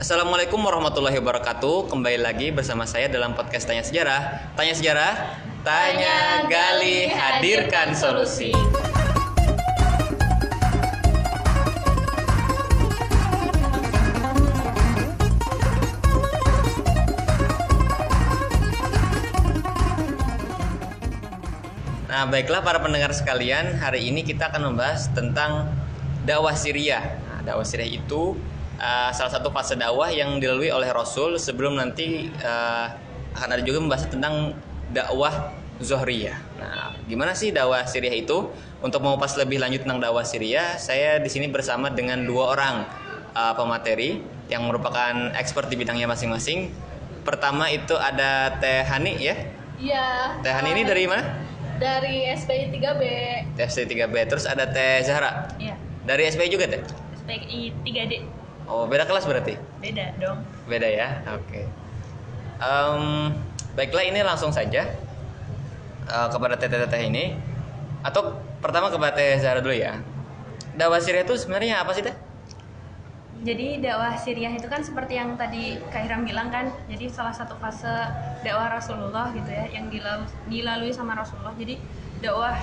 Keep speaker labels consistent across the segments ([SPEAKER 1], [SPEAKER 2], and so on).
[SPEAKER 1] Assalamualaikum warahmatullahi wabarakatuh. Kembali lagi bersama saya dalam podcast Tanya Sejarah. Tanya Sejarah, tanya, gali, hadirkan solusi. Nah, baiklah para pendengar sekalian, hari ini kita akan membahas tentang dakwah Syria. Nah, dakwah Syria itu uh, salah satu fase dakwah yang dilalui oleh Rasul sebelum nanti uh, akan ada juga membahas tentang dakwah Zohriyah. Nah, gimana sih dakwah Syria itu? Untuk mengupas lebih lanjut tentang dakwah Syria, saya di sini bersama dengan dua orang uh, pemateri yang merupakan expert di bidangnya masing-masing. Pertama itu ada Teh Hani ya.
[SPEAKER 2] Iya.
[SPEAKER 1] Teh Hani ini dari mana?
[SPEAKER 2] Dari SPI 3B.
[SPEAKER 1] Teh SPI 3B. Terus ada Teh Zahra.
[SPEAKER 2] Iya.
[SPEAKER 1] Dari SPI juga Teh?
[SPEAKER 2] SPI 3D.
[SPEAKER 1] Oh, beda kelas berarti?
[SPEAKER 2] Beda dong.
[SPEAKER 1] Beda ya. Oke. Em, baiklah ini langsung saja eh, kepada teteh-teteh ini atau pertama kepada Teh Zahra dulu ya. Dakwah Syria itu sebenarnya apa sih Teh?
[SPEAKER 2] Jadi dakwah Syriah itu kan seperti yang tadi Kak Hiram bilang kan, jadi salah satu fase dakwah Rasulullah gitu ya, yang dilalui, dilalui sama Rasulullah. Jadi dakwah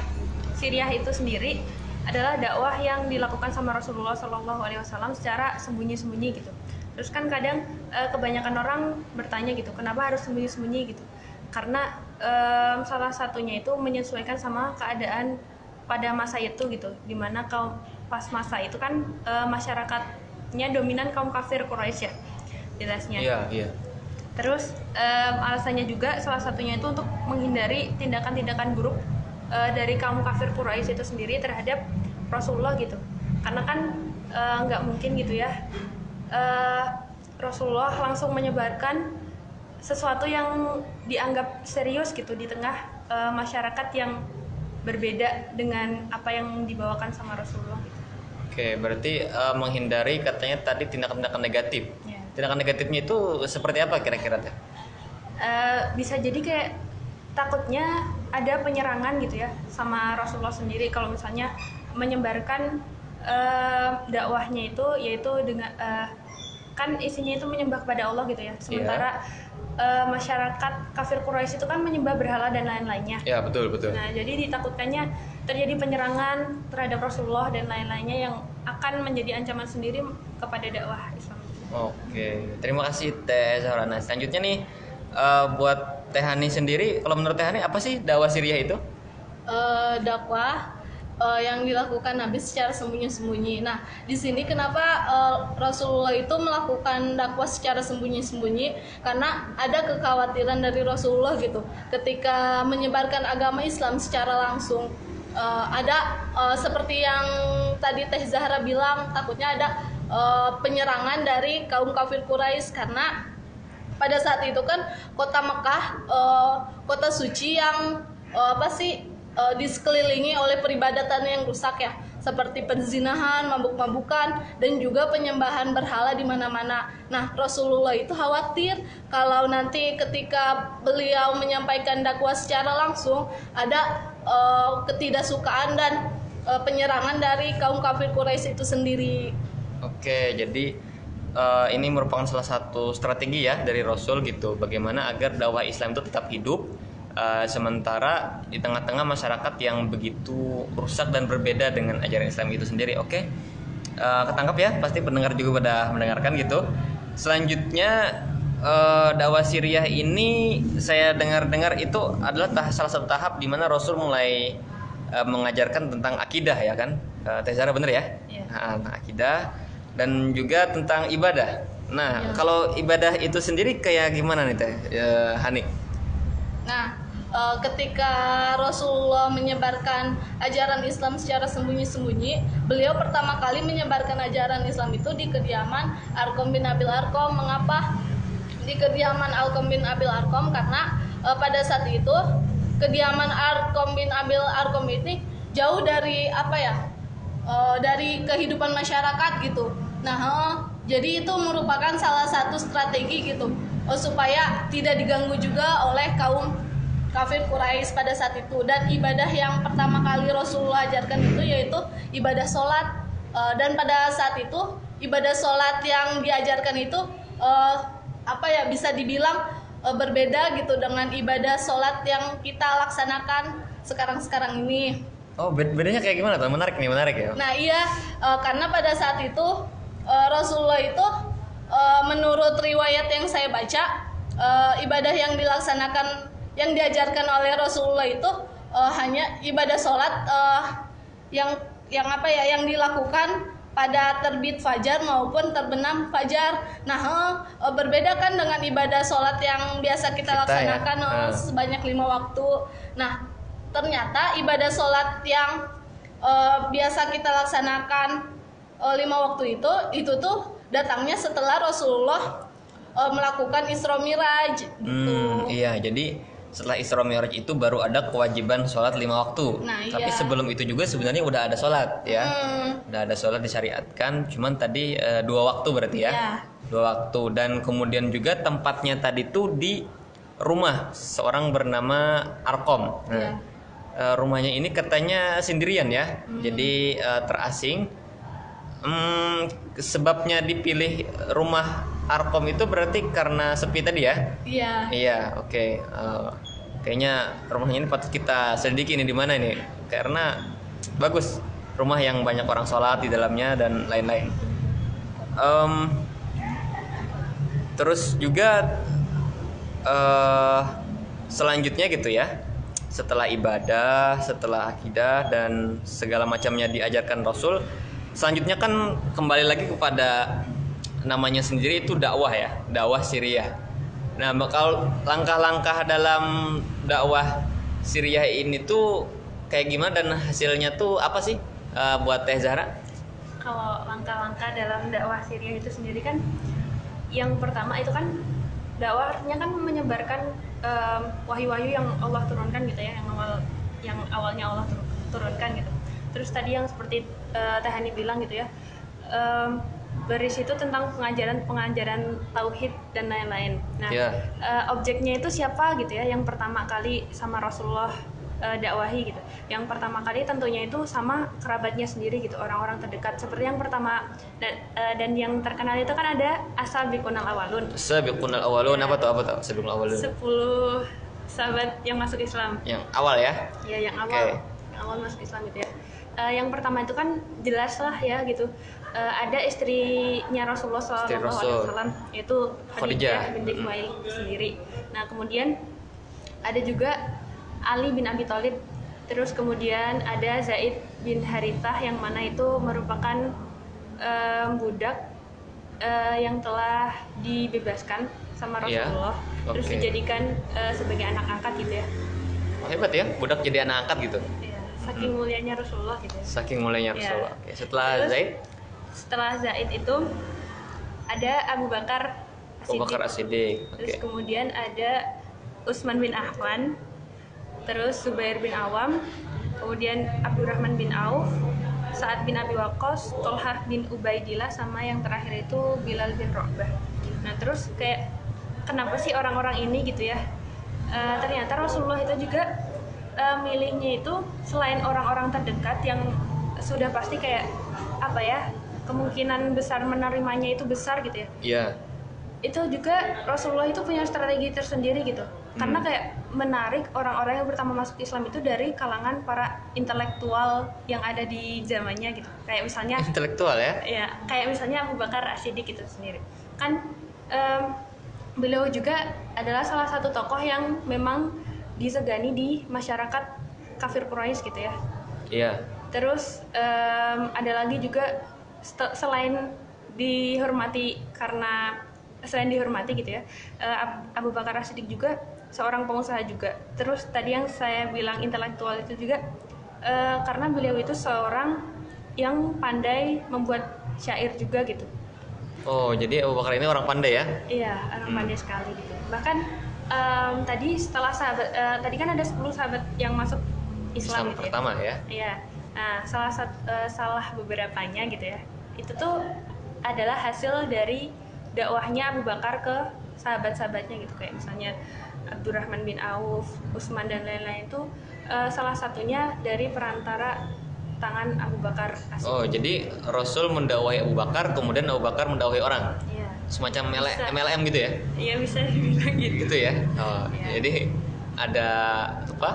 [SPEAKER 2] Syriah itu sendiri adalah dakwah yang dilakukan sama Rasulullah Shallallahu Alaihi Wasallam secara sembunyi-sembunyi gitu. Terus kan kadang eh, kebanyakan orang bertanya gitu, kenapa harus sembunyi-sembunyi gitu? Karena em, salah satunya itu menyesuaikan sama keadaan pada masa itu gitu, di mana kaum pas masa itu kan eh, masyarakatnya dominan kaum kafir Quraisy ya, jelasnya.
[SPEAKER 1] iya.
[SPEAKER 2] Terus em, alasannya juga salah satunya itu untuk menghindari tindakan-tindakan buruk eh, dari kaum kafir Quraisy itu sendiri terhadap Rasulullah gitu. Karena kan eh, nggak mungkin gitu ya eh, Rasulullah langsung menyebarkan sesuatu yang dianggap serius gitu di tengah eh, masyarakat yang berbeda dengan apa yang dibawakan sama Rasulullah. Gitu.
[SPEAKER 1] Oke, berarti eh, menghindari katanya tadi tindakan-tindakan negatif.
[SPEAKER 2] Ya.
[SPEAKER 1] Tindakan negatifnya itu seperti apa kira-kira?
[SPEAKER 2] Eh, bisa jadi kayak takutnya ada penyerangan gitu ya sama Rasulullah sendiri. Kalau misalnya menyebarkan eh, dakwahnya itu yaitu dengan eh, kan isinya itu menyembah kepada Allah gitu ya. Sementara eh, masyarakat kafir Quraisy itu kan menyembah berhala dan lain-lainnya.
[SPEAKER 1] Ya, betul, betul.
[SPEAKER 2] nah jadi ditakutkannya terjadi penyerangan terhadap Rasulullah dan lain-lainnya yang akan menjadi ancaman sendiri kepada dakwah Islam.
[SPEAKER 1] Oke, terima kasih Teh Zahra. Nah, selanjutnya nih eh, buat Teh Hani sendiri, kalau menurut Teh Hani apa sih dakwah Syria itu?
[SPEAKER 3] eh, dakwah eh, yang dilakukan Nabi secara sembunyi-sembunyi. Nah, di sini kenapa eh, Rasulullah itu melakukan dakwah secara sembunyi-sembunyi? Karena ada kekhawatiran dari Rasulullah gitu, ketika menyebarkan agama Islam secara langsung. Eh, ada eh, seperti yang tadi Teh Zahra bilang, takutnya ada eh, penyerangan dari kaum kafir Quraisy karena pada saat itu kan kota Mekah eh, kota suci yang eh, apa sih eh, di sekelilingi oleh peribadatan yang rusak ya seperti perzinahan, mabuk-mabukan dan juga penyembahan berhala di mana-mana. Nah, Rasulullah itu khawatir kalau nanti ketika beliau menyampaikan dakwah secara langsung ada eh, ketidaksukaan dan eh, penyerangan dari kaum kafir Quraisy itu sendiri.
[SPEAKER 1] Oke, jadi eh, ini merupakan salah satu strategi ya dari Rasul gitu, bagaimana agar dakwah Islam itu tetap hidup eh, sementara di tengah-tengah masyarakat yang begitu rusak dan berbeda dengan ajaran Islam itu sendiri. Oke, Eh, ketangkap ya, pasti pendengar juga pada mendengarkan gitu. Selanjutnya eh, dakwah Syriah ini saya dengar-dengar itu adalah tah- salah satu tahap di mana Rasul mulai eh, mengajarkan tentang akidah ya kan, Teh Zahra bener ya?
[SPEAKER 2] Iya.
[SPEAKER 1] Nah, akidah dan juga tentang ibadah. Nah, kalau ibadah itu sendiri kayak gimana nih Teh Eh, Hani?
[SPEAKER 3] Nah, eh, ketika Rasulullah menyebarkan ajaran Islam secara sembunyi-sembunyi, beliau pertama kali menyebarkan ajaran Islam itu di kediaman Arkom bin Abil Arkom. Mengapa di kediaman Arkom bin Abil Arkom? Karena eh, pada saat itu kediaman Arkom bin Abil Arkom ini jauh dari apa ya? eh, dari kehidupan masyarakat gitu. Nah, eh, jadi itu merupakan salah satu strategi gitu eh, supaya tidak diganggu juga oleh kaum kafir Quraisy pada saat itu dan ibadah yang pertama kali Rasulullah ajarkan itu yaitu ibadah sholat Eh, dan pada saat itu ibadah sholat yang diajarkan itu eh, apa ya bisa dibilang eh, berbeda gitu dengan ibadah sholat yang kita laksanakan sekarang-sekarang ini.
[SPEAKER 1] Oh, bed- bedanya kayak gimana tuh? Menarik nih, menarik ya.
[SPEAKER 3] Nah iya karena pada saat itu eh, Rasulullah itu eh, menurut riwayat yang saya baca eh, ibadah yang dilaksanakan yang diajarkan oleh Rasulullah itu eh, hanya ibadah sholat eh, yang yang apa ya yang dilakukan pada terbit fajar maupun terbenam fajar. Nah eh, berbeda kan dengan ibadah sholat yang biasa kita,
[SPEAKER 1] Kita ya,
[SPEAKER 3] laksanakan eh,
[SPEAKER 1] eh.
[SPEAKER 3] sebanyak lima waktu. Nah ternyata ibadah sholat yang eh, biasa kita laksanakan lima waktu itu itu tuh datangnya setelah Rasulullah eh, melakukan Isra Miraj gitu.
[SPEAKER 1] Hmm, iya, jadi setelah Isra Mi'raj itu baru ada kewajiban sholat lima waktu.
[SPEAKER 3] Nah,
[SPEAKER 1] Tapi
[SPEAKER 3] iya.
[SPEAKER 1] sebelum itu juga sebenarnya udah ada sholat ya.
[SPEAKER 3] Hmm,
[SPEAKER 1] Udah ada sholat disyariatkan, cuman tadi eh, dua waktu berarti ya.
[SPEAKER 3] Iya.
[SPEAKER 1] Dua waktu dan kemudian juga tempatnya tadi tuh di rumah seorang bernama Arkom. Nah,
[SPEAKER 3] Iya.
[SPEAKER 1] eh, rumahnya ini katanya sendirian ya,
[SPEAKER 3] Hmm.
[SPEAKER 1] jadi eh, terasing. Hmm, sebabnya dipilih rumah Arkom itu berarti karena sepi tadi ya?
[SPEAKER 3] Iya.
[SPEAKER 1] Iya, oke. Eh, kayaknya rumahnya ini patut kita selidiki ini di mana ini, karena bagus rumah yang banyak orang sholat di dalamnya dan lain-lain. Em, terus juga eh selanjutnya gitu ya, setelah ibadah, setelah akidah dan segala macamnya diajarkan Rasul, selanjutnya kan kembali lagi kepada namanya sendiri itu dakwah ya, dakwah Syria. Nah, bakal langkah-langkah dalam dakwah Syria ini tuh kayak gimana dan hasilnya tuh apa sih eh, buat Teh Zahra?
[SPEAKER 2] kalau langkah-langkah dalam dakwah Syria itu sendiri kan yang pertama itu kan dakwahnya kan menyebarkan em, wahyu-wahyu yang Allah turunkan gitu ya yang awal yang awalnya Allah tur- turunkan gitu terus tadi yang seperti eh, Teh Hani bilang gitu ya em, berisi itu tentang pengajaran-pengajaran tauhid dan lain-lain nah
[SPEAKER 1] Iya.
[SPEAKER 2] eh, objeknya itu siapa gitu ya yang pertama kali sama Rasulullah eh, dakwahi gitu yang pertama kali tentunya itu sama kerabatnya sendiri gitu orang-orang terdekat seperti yang pertama dan, eh, dan yang terkenal itu kan ada asal bikunal awalun
[SPEAKER 1] Sabiqunal awalun apa tuh apa tuh? Sabiqunal awalun.
[SPEAKER 2] 10 sahabat yang masuk Islam
[SPEAKER 1] Yang awal ya.
[SPEAKER 2] ya yang awal
[SPEAKER 1] Oke.
[SPEAKER 2] yang awal masuk Islam gitu ya Eh, yang pertama itu kan jelas lah ya gitu Eh, ada istrinya Rasulullah SAW itu
[SPEAKER 1] Khadijah.
[SPEAKER 2] Khadijah binti. Khuwailid sendiri nah kemudian ada juga Ali bin Abi Thalib terus kemudian ada Zaid bin Harithah yang mana itu merupakan em, budak eh, yang telah dibebaskan sama
[SPEAKER 1] Iya.
[SPEAKER 2] Rasulullah terus
[SPEAKER 1] Oke.
[SPEAKER 2] dijadikan eh, sebagai anak angkat gitu ya
[SPEAKER 1] Oh, hebat ya, budak jadi anak angkat gitu.
[SPEAKER 2] Iya, saking mulianya Rasulullah gitu ya.
[SPEAKER 1] Saking mulainya
[SPEAKER 2] Iya.
[SPEAKER 1] Rasulullah. Oke, setelah
[SPEAKER 2] Terus,
[SPEAKER 1] Zaid,
[SPEAKER 2] Setelah Zaid itu ada Abu Bakar
[SPEAKER 1] Abu Bakar
[SPEAKER 2] As-Siddiq. Terus
[SPEAKER 1] Oke.
[SPEAKER 2] kemudian ada Utsman bin Affan, terus Zubair bin Awam, kemudian Abdurrahman bin Auf, Sa'ad bin Abi Waqqas, Tolhah bin Ubaidillah sama yang terakhir itu Bilal bin Rabah. Nah, terus kayak kenapa sih orang-orang ini gitu ya? Eh, ternyata Rasulullah itu juga eh, milihnya itu selain orang-orang terdekat yang sudah pasti kayak apa ya? kemungkinan besar menerimanya itu besar gitu ya
[SPEAKER 1] Iya.
[SPEAKER 2] itu juga Rasulullah itu punya strategi tersendiri gitu karena kayak menarik orang-orang yang pertama masuk Islam itu dari kalangan para intelektual yang ada di zamannya gitu kayak misalnya
[SPEAKER 1] Intelektual ya.
[SPEAKER 2] ya kayak misalnya Abu Bakar As-Siddiq itu sendiri kan em, beliau juga adalah salah satu tokoh yang memang disegani di masyarakat kafir Quraisy gitu ya
[SPEAKER 1] Iya.
[SPEAKER 2] Terus em, ada lagi juga selain dihormati karena selain dihormati gitu ya, eh, Ab- Abu Bakar As-Siddiq juga seorang pengusaha juga. Terus tadi yang saya bilang intelektual itu juga eh, karena beliau itu seorang yang pandai membuat syair juga gitu.
[SPEAKER 1] Oh, jadi Abu Bakar ini orang pandai ya?
[SPEAKER 2] Iya, orang
[SPEAKER 1] Hmm.
[SPEAKER 2] pandai sekali gitu. Bahkan em, tadi setelah sahabat eh, tadi kan ada 10 sahabat yang masuk
[SPEAKER 1] Islam
[SPEAKER 2] Islam, gitu ya.
[SPEAKER 1] pertama ya.
[SPEAKER 2] Iya. Nah, salah satu salah beberapanya gitu ya. Itu tuh adalah hasil dari dakwahnya Abu Bakar ke sahabat-sahabatnya gitu kayak misalnya Abdurrahman bin Auf, Utsman dan lain-lain itu eh, salah satunya dari perantara tangan Abu Bakar As-Siddiq.
[SPEAKER 1] Oh, jadi Rasul mendakwahi Abu Bakar, kemudian Abu Bakar mendakwahi orang.
[SPEAKER 2] Iya.
[SPEAKER 1] Semacam
[SPEAKER 2] Bisa.
[SPEAKER 1] MLM gitu ya
[SPEAKER 2] Iya bisa dibilang gitu.
[SPEAKER 1] gitu ya oh
[SPEAKER 2] Iya.
[SPEAKER 1] jadi ada apa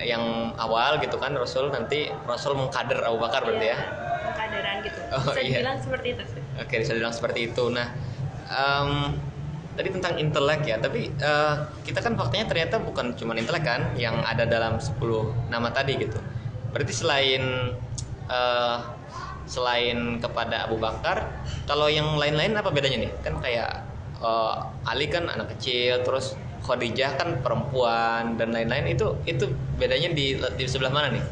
[SPEAKER 1] yang awal gitu kan Rasul nanti Rasul mengkader Abu Bakar berarti ya
[SPEAKER 2] Pengkaderan gitu.
[SPEAKER 1] Oh,
[SPEAKER 2] bisa
[SPEAKER 1] iya.
[SPEAKER 2] dibilang seperti itu sih.
[SPEAKER 1] Oke, bisa dibilang seperti itu. Nah, em, tadi tentang intelek ya, tapi eh, kita kan faktanya ternyata bukan cuma intelek kan yang ada dalam 10 nama tadi gitu. Berarti selain eh, selain kepada Abu Bakar, kalau yang lain-lain apa bedanya nih? Kan kayak eh, Ali kan anak kecil, terus Khadijah kan perempuan dan lain-lain itu itu bedanya di di sebelah mana nih?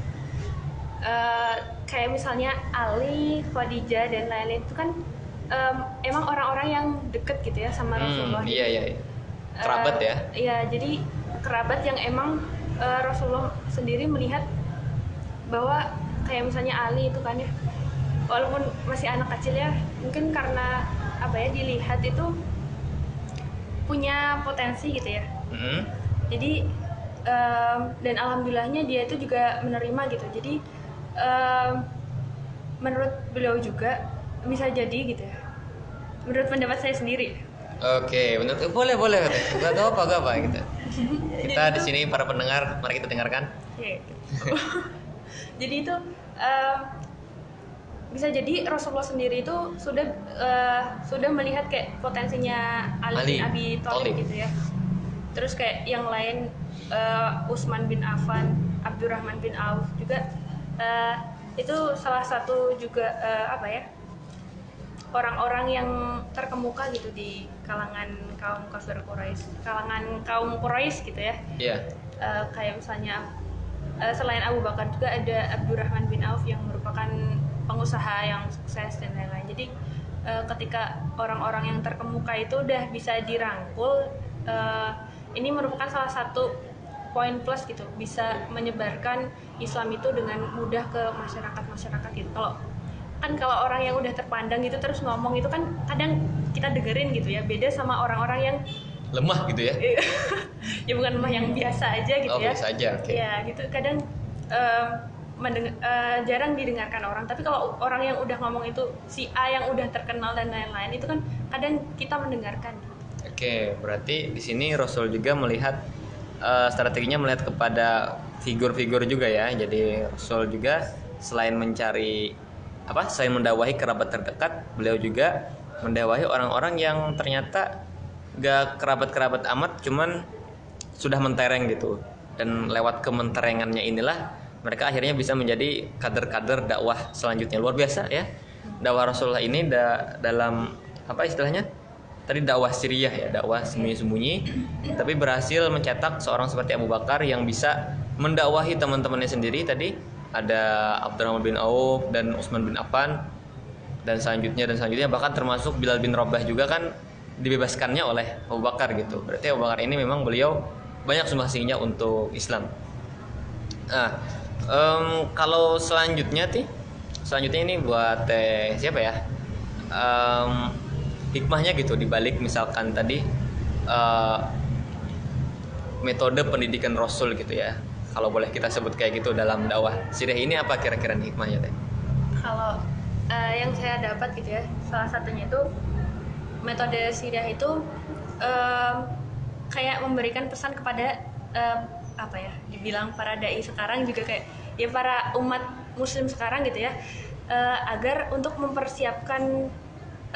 [SPEAKER 2] Eh, kayak misalnya Ali, Khadijah dan lain-lain itu kan em, emang orang-orang yang deket gitu ya sama Rasulullah.
[SPEAKER 1] Hmm, iya iya. iya.
[SPEAKER 2] Eh,
[SPEAKER 1] Kerabat ya.
[SPEAKER 2] Iya, jadi kerabat yang emang eh, Rasulullah sendiri melihat bahwa kayak misalnya Ali itu kan ya, walaupun masih anak kecil ya, mungkin karena apa ya dilihat itu punya potensi gitu ya.
[SPEAKER 1] Mm-mm.
[SPEAKER 2] Jadi em, dan alhamdulillahnya dia itu juga menerima gitu. Jadi em, menurut beliau juga bisa jadi gitu ya. Menurut pendapat saya sendiri.
[SPEAKER 1] Oke, benar. Eh, Boleh, boleh. Gak tau apa, apa gitu. Kita di sini para pendengar, mari kita dengarkan.
[SPEAKER 2] Iya, jadi itu em, bisa jadi Rasulullah sendiri itu sudah eh, sudah melihat kayak potensinya Ali,
[SPEAKER 1] Ali,
[SPEAKER 2] bin Abi
[SPEAKER 1] Thalib
[SPEAKER 2] gitu ya. Terus kayak yang lain eh, Utsman bin Affan, Abdurrahman bin Auf juga eh, itu salah satu juga eh, apa ya orang-orang yang terkemuka gitu di kalangan kaum kafir Quraisy, kalangan kaum Quraisy gitu ya.
[SPEAKER 1] Iya.
[SPEAKER 2] Eh, kayak misalnya eh, selain Abu Bakar juga ada Abdurrahman bin Auf yang merupakan pengusaha yang sukses dan lain-lain. Jadi eh, ketika orang-orang yang terkemuka itu udah bisa dirangkul, eh, ini merupakan salah satu poin plus gitu, bisa menyebarkan Islam itu dengan mudah ke masyarakat-masyarakat gitu. Kalau kan kalau orang yang udah terpandang gitu terus ngomong itu kan kadang kita dengerin gitu ya, beda sama orang-orang yang
[SPEAKER 1] Lemah gitu ya.
[SPEAKER 2] ya bukan mah yang biasa aja gitu
[SPEAKER 1] Oh,
[SPEAKER 2] ya
[SPEAKER 1] biasa aja, oke.
[SPEAKER 2] ya gitu kadang em, mendeng- eh, jarang didengarkan orang tapi kalau orang yang udah ngomong itu si A yang udah terkenal dan lain-lain itu kan kadang kita mendengarkan
[SPEAKER 1] Oke, berarti di sini Rasul juga melihat eh, strateginya melihat kepada figur-figur juga ya. Jadi Rasul juga selain mencari apa? Selain mendakwahi kerabat terdekat, beliau juga mendakwahi orang-orang yang ternyata gak kerabat-kerabat amat, cuman sudah mentereng gitu. Dan lewat kementerengannya inilah mereka akhirnya bisa menjadi kader-kader dakwah selanjutnya. Luar biasa ya. Dakwah Rasulullah ini da- dalam apa istilahnya? tadi dakwah Siriah ya dakwah sembunyi-sembunyi tapi berhasil mencetak seorang seperti Abu Bakar yang bisa mendakwahi teman-temannya sendiri. Tadi ada Abdurrahman bin Auf dan Utsman bin Affan dan selanjutnya dan selanjutnya. Bahkan termasuk Bilal bin Rabah juga kan dibebaskannya oleh Abu Bakar gitu. Berarti Abu Bakar ini memang beliau banyak sumbangsinya untuk Islam. Nah em, kalau selanjutnya ti? Selanjutnya ini buat teh siapa ya? Em, hikmahnya gitu dibalik misalkan tadi eh, metode pendidikan Rasul gitu ya. Kalau boleh kita sebut kayak gitu dalam dakwah. Sirih ini apa kira-kira hikmahnya teh
[SPEAKER 2] kalau eh, yang saya dapat gitu ya salah satunya itu metode Siriah itu em, kayak memberikan pesan kepada em, apa ya dibilang para dai sekarang juga kayak ya para umat muslim sekarang gitu ya eh, agar untuk mempersiapkan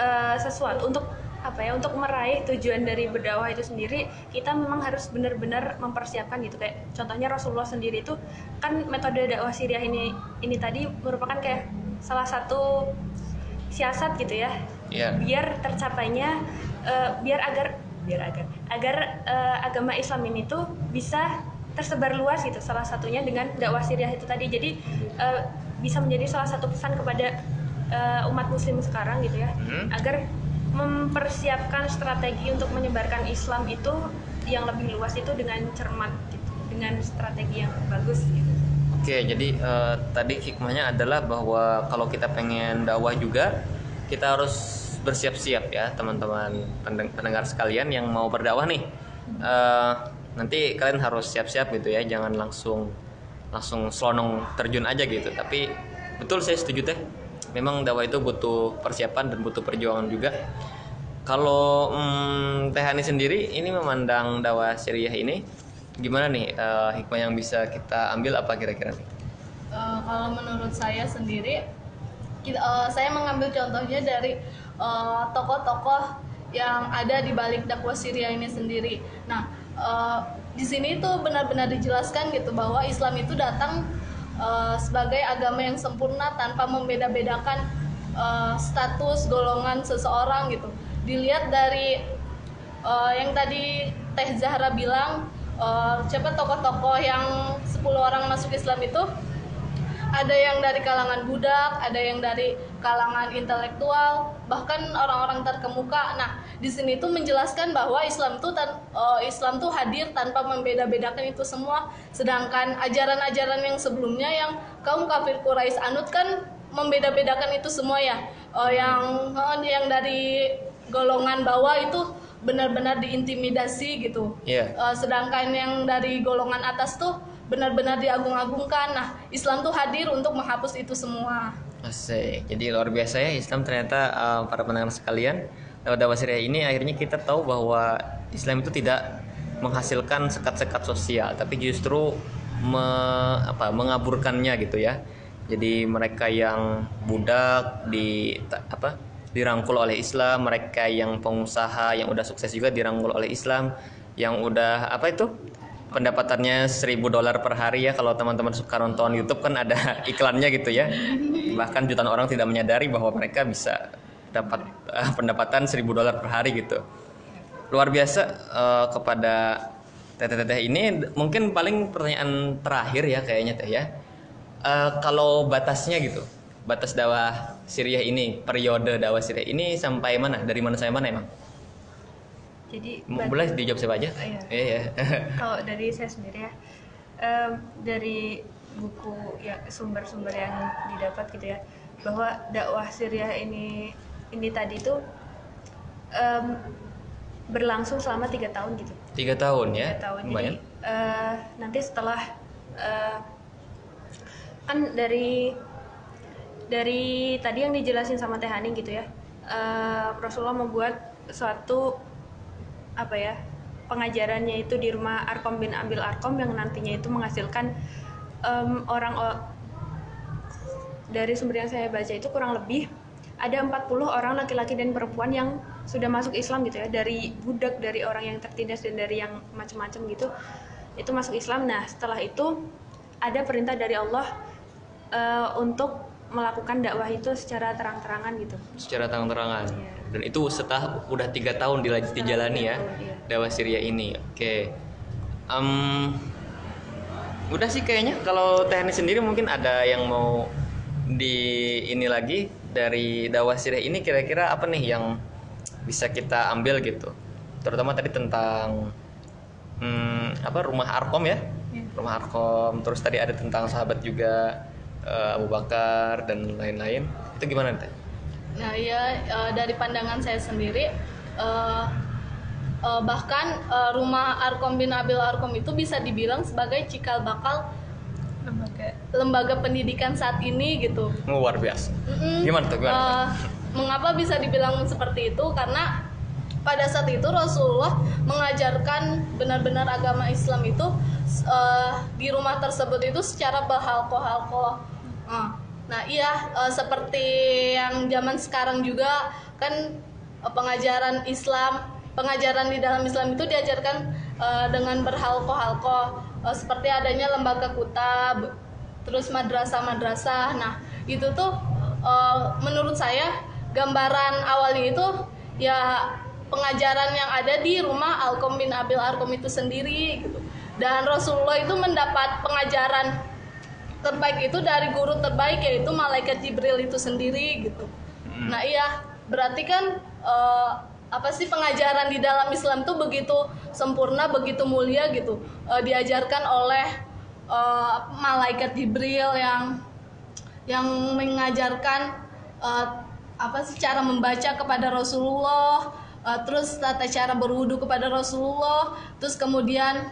[SPEAKER 2] eh, sesuatu untuk apa ya untuk meraih tujuan dari berdakwah itu sendiri kita memang harus benar-benar mempersiapkan gitu kayak contohnya Rasulullah sendiri itu kan metode dakwah Siriah ini ini tadi merupakan kayak salah satu siasat gitu ya
[SPEAKER 1] Iya.
[SPEAKER 2] biar tercapainya eh, biar agar biar agar agar eh, agama Islam ini tuh bisa tersebar luas gitu salah satunya dengan dakwah Siriah itu tadi jadi eh, bisa menjadi salah satu pesan kepada eh, umat muslim sekarang gitu ya
[SPEAKER 1] Hmm.
[SPEAKER 2] agar mempersiapkan strategi untuk menyebarkan Islam itu yang lebih luas itu dengan cermat gitu dengan strategi yang bagus gitu
[SPEAKER 1] Oke, jadi eh, tadi hikmahnya adalah bahwa kalau kita pengen dakwah juga, kita harus bersiap-siap ya, teman-teman pendeng- pendengar sekalian yang mau berdakwah nih. Eh, nanti kalian harus siap-siap gitu ya, jangan langsung langsung selonong terjun aja gitu. Tapi betul saya setuju teh. Memang dakwah itu butuh persiapan dan butuh perjuangan juga. Kalau hmm, Teh Hani sendiri ini memandang dakwah Syriah ini gimana nih eh, hikmah yang bisa kita ambil apa kira-kira nih?
[SPEAKER 3] Eh, kalau menurut saya sendiri, kita- eh, saya mengambil contohnya dari tokoh-tokoh yang ada di balik dakwah Syria ini sendiri. Nah, eh, di sini itu benar-benar dijelaskan gitu bahwa Islam itu datang eh, sebagai agama yang sempurna tanpa membeda-bedakan eh, status golongan seseorang gitu. Dilihat dari eh, yang tadi Teh Zahra bilang eh, siapa tokoh-tokoh yang 10 orang masuk Islam itu ada yang dari kalangan budak, ada yang dari kalangan intelektual, bahkan orang-orang terkemuka. Nah, di sini tuh menjelaskan bahwa Islam tuh tan- eh, Islam tuh hadir tanpa membeda-bedakan itu semua. Sedangkan ajaran-ajaran yang sebelumnya yang kaum kafir Quraisy anut kan membeda-bedakan itu semua ya. Eh, yang eh, yang dari golongan bawah itu benar-benar diintimidasi gitu.
[SPEAKER 1] Iya.
[SPEAKER 3] Eh, sedangkan yang dari golongan atas tuh benar-benar diagung-agungkan. Nah, Islam tuh hadir untuk menghapus itu semua.
[SPEAKER 1] Asik. Jadi luar biasa ya Islam ternyata eh, para pendengar sekalian dakwah Syriah ini akhirnya kita tahu bahwa Islam itu tidak menghasilkan sekat-sekat sosial tapi justru me- apa, mengaburkannya gitu ya. Jadi mereka yang budak di apa dirangkul oleh Islam, mereka yang pengusaha yang udah sukses juga dirangkul oleh Islam, yang udah apa itu pendapatannya 1000 dolar per hari ya kalau teman-teman suka nonton YouTube kan ada iklannya gitu ya bahkan jutaan orang tidak menyadari bahwa mereka bisa dapat eh, pendapatan 1000 dolar per hari gitu. Luar biasa eh, kepada teteh-teteh ini mungkin paling pertanyaan terakhir ya kayaknya teh ya. Eh, kalau batasnya gitu batas dakwah Syriah ini periode dakwah Syriah ini sampai mana? Dari mana sampai mana emang?
[SPEAKER 2] Jadi
[SPEAKER 1] boleh dijawab siapa aja?
[SPEAKER 2] Iya.
[SPEAKER 1] iya
[SPEAKER 2] kalau dari saya sendiri ya em, dari buku ya sumber-sumber yang didapat gitu ya bahwa dakwah Syriah ini ini tadi tuh em, berlangsung selama tiga tahun gitu.
[SPEAKER 1] Tiga tahun ya?
[SPEAKER 2] Tiga tahun.
[SPEAKER 1] Lumayan.
[SPEAKER 2] jadi eh, nanti setelah eh, kan dari dari tadi yang dijelasin sama Teh Hani gitu ya eh, Rasulullah membuat suatu apa ya pengajarannya itu di rumah Arkom bin Abil Arkom yang nantinya itu menghasilkan em, orang dari sumber yang saya baca itu kurang lebih ada 40 orang laki-laki dan perempuan yang sudah masuk Islam gitu ya dari budak dari orang yang tertindas dan dari yang macam-macam gitu itu masuk Islam. Nah setelah itu ada perintah dari Allah eh, untuk melakukan dakwah itu secara terang-terangan gitu.
[SPEAKER 1] Secara terang-terangan.
[SPEAKER 2] Iya.
[SPEAKER 1] dan itu setelah udah tiga tahun dilaj- dijalani ya
[SPEAKER 2] tahun, iya.
[SPEAKER 1] dakwah Syria ini. Oke. Em, udah sih kayaknya. Kalau teknis sendiri mungkin ada yang mau di ini lagi dari dakwah Syria ini kira-kira apa nih yang bisa kita ambil gitu? Terutama tadi tentang hmm, apa rumah Arkom ya?
[SPEAKER 2] Iya.
[SPEAKER 1] rumah Arkom terus tadi ada tentang sahabat juga eh, Abu Bakar dan lain-lain. Itu gimana teh?
[SPEAKER 3] Nah, ya eh, dari pandangan saya sendiri eh, eh, bahkan eh, rumah Arkom bin Abil Arkom itu bisa dibilang sebagai cikal bakal
[SPEAKER 2] lembaga
[SPEAKER 3] pendidikan saat ini gitu.
[SPEAKER 1] luar biasa
[SPEAKER 3] Mm-mm.
[SPEAKER 1] Gimana tuh, gimana?
[SPEAKER 3] Eh, mengapa bisa dibilang seperti itu? Karena pada saat itu Rasulullah mengajarkan benar-benar agama Islam itu eh, di rumah tersebut itu secara berhalko-halko. Eh, Nah, iya eh, seperti yang zaman sekarang juga kan eh, pengajaran Islam, pengajaran di dalam Islam itu diajarkan eh, dengan berhalko-halko Eh, seperti adanya lembaga kutab, terus madrasah-madrasah. Nah, itu tuh eh, menurut saya gambaran awalnya itu ya pengajaran yang ada di rumah Alkom bin Abil Arkom itu sendiri gitu. Dan Rasulullah itu mendapat pengajaran terbaik itu dari guru terbaik yaitu malaikat Jibril itu sendiri gitu. Nah, iya, berarti kan eh, apa sih pengajaran di dalam Islam tuh begitu sempurna, begitu mulia gitu. Eh, diajarkan oleh eh, malaikat Jibril yang yang mengajarkan eh, apa sih cara membaca kepada Rasulullah, eh, terus tata cara berwudu kepada Rasulullah, terus kemudian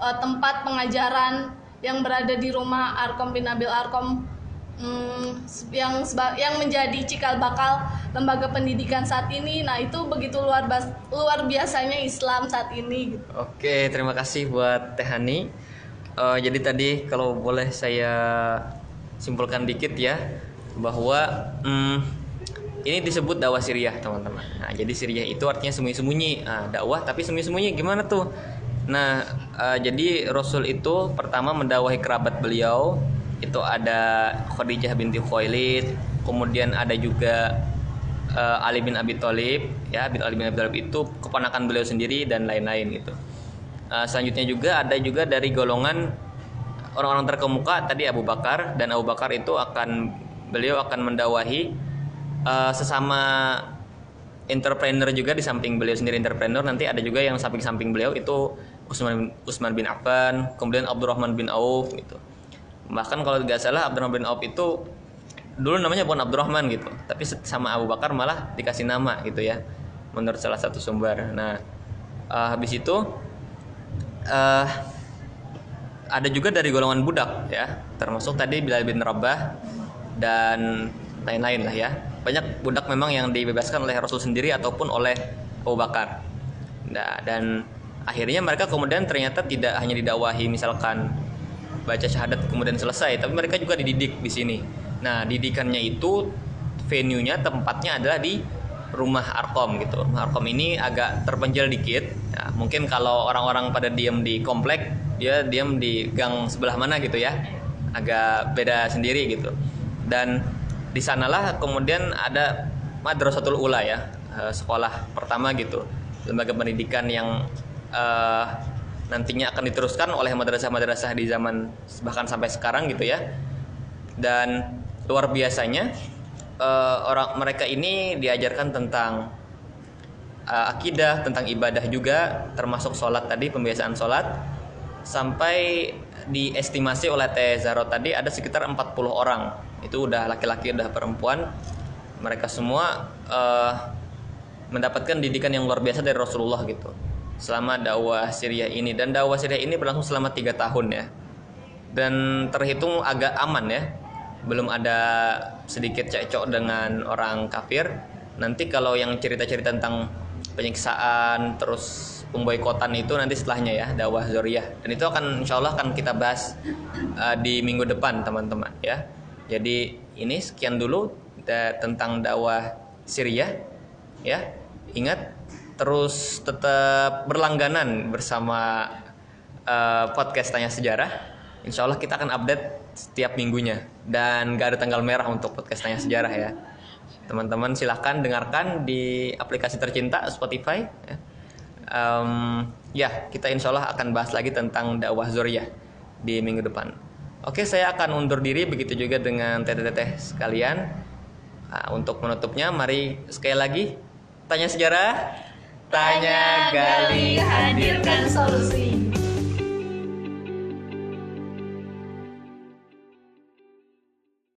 [SPEAKER 3] eh, tempat pengajaran yang berada di rumah Arkom bin Abil Arkom hmm, yang yang menjadi cikal bakal lembaga pendidikan saat ini. Nah, itu begitu luar luar biasanya Islam saat ini gitu.
[SPEAKER 1] Oke, terima kasih buat Teh Eh, jadi tadi kalau boleh saya simpulkan dikit ya bahwa hmm, ini disebut dakwah Siriah teman-teman. Nah, jadi Siriah itu artinya sembunyi-sembunyi. Nah, dakwah tapi sembunyi-sembunyi gimana tuh? Nah, eh, jadi Rasul itu pertama mendakwahi kerabat beliau itu ada Khadijah binti Khuwailid, kemudian ada juga eh, Ali bin Abi Thalib, ya Ali bin Abi Thalib itu keponakan beliau sendiri dan lain-lain gitu. Eh, selanjutnya juga ada juga dari golongan orang-orang terkemuka tadi Abu Bakar dan Abu Bakar itu akan beliau akan mendawahi uh, sesama entrepreneur juga di samping beliau sendiri entrepreneur. Nanti ada juga yang samping-samping beliau itu Utsman Utsman bin Affan kemudian Abdurrahman bin Auf gitu. Bahkan kalau tidak salah Abdurrahman bin Auf itu dulu namanya bukan Abdurrahman gitu. Tapi sama Abu Bakar malah dikasih nama gitu ya menurut salah satu sumber. Nah uh, habis itu uh, ada juga dari golongan budak ya. Termasuk tadi Bilal bin Rabah dan lain-lain lah ya. Banyak budak memang yang dibebaskan oleh Rasul sendiri ataupun oleh Abu Bakar. Nah, dan akhirnya mereka kemudian ternyata tidak hanya didakwahi misalkan baca syahadat kemudian selesai tapi mereka juga dididik di sini. Nah didikannya itu venue-nya tempatnya adalah di rumah Arkom gitu. Rumah Arkom ini agak terpencil dikit. Ya, mungkin kalau orang-orang pada diam di komplek, dia diam di gang sebelah mana gitu ya. Agak beda sendiri gitu. Dan di sanalah kemudian ada Madrasatul Ula ya, eh, sekolah pertama gitu. Lembaga pendidikan yang uh, nantinya akan diteruskan oleh madrasah-madrasah di zaman bahkan sampai sekarang gitu ya. Dan luar biasanya uh, orang mereka ini diajarkan tentang uh, akidah, tentang ibadah juga, termasuk sholat tadi, pembiasaan sholat, sampai diestimasi oleh Teh Zaro tadi ada sekitar 40 orang. Itu udah laki-laki, udah perempuan. Mereka semua uh, mendapatkan didikan yang luar biasa dari Rasulullah gitu. Selama dakwah Syria ini dan dakwah Syria ini berlangsung selama tiga tahun ya. Dan terhitung agak aman ya belum ada sedikit cekcok dengan orang kafir. Nanti kalau yang cerita-cerita tentang penyiksaan terus pemboikotan itu nanti setelahnya ya dakwah Zoriyah dan itu akan insya Allah akan kita bahas uh, di minggu depan teman-teman ya. Jadi ini sekian dulu da tentang dakwah Syria ya. Ingat terus tetap berlangganan bersama uh, podcast Tanya Sejarah. Insya Allah kita akan update setiap minggunya. Dan gak ada tanggal merah untuk podcast tanya sejarah ya. Teman-teman silahkan dengarkan di aplikasi tercinta Spotify. Um, ya kita insya Allah akan bahas lagi tentang dakwah Zuriyah di minggu depan. Oke saya akan undur diri begitu juga dengan teteh-teteh sekalian. Nah, untuk menutupnya mari sekali lagi tanya sejarah. Tanya gali hadirkan solusi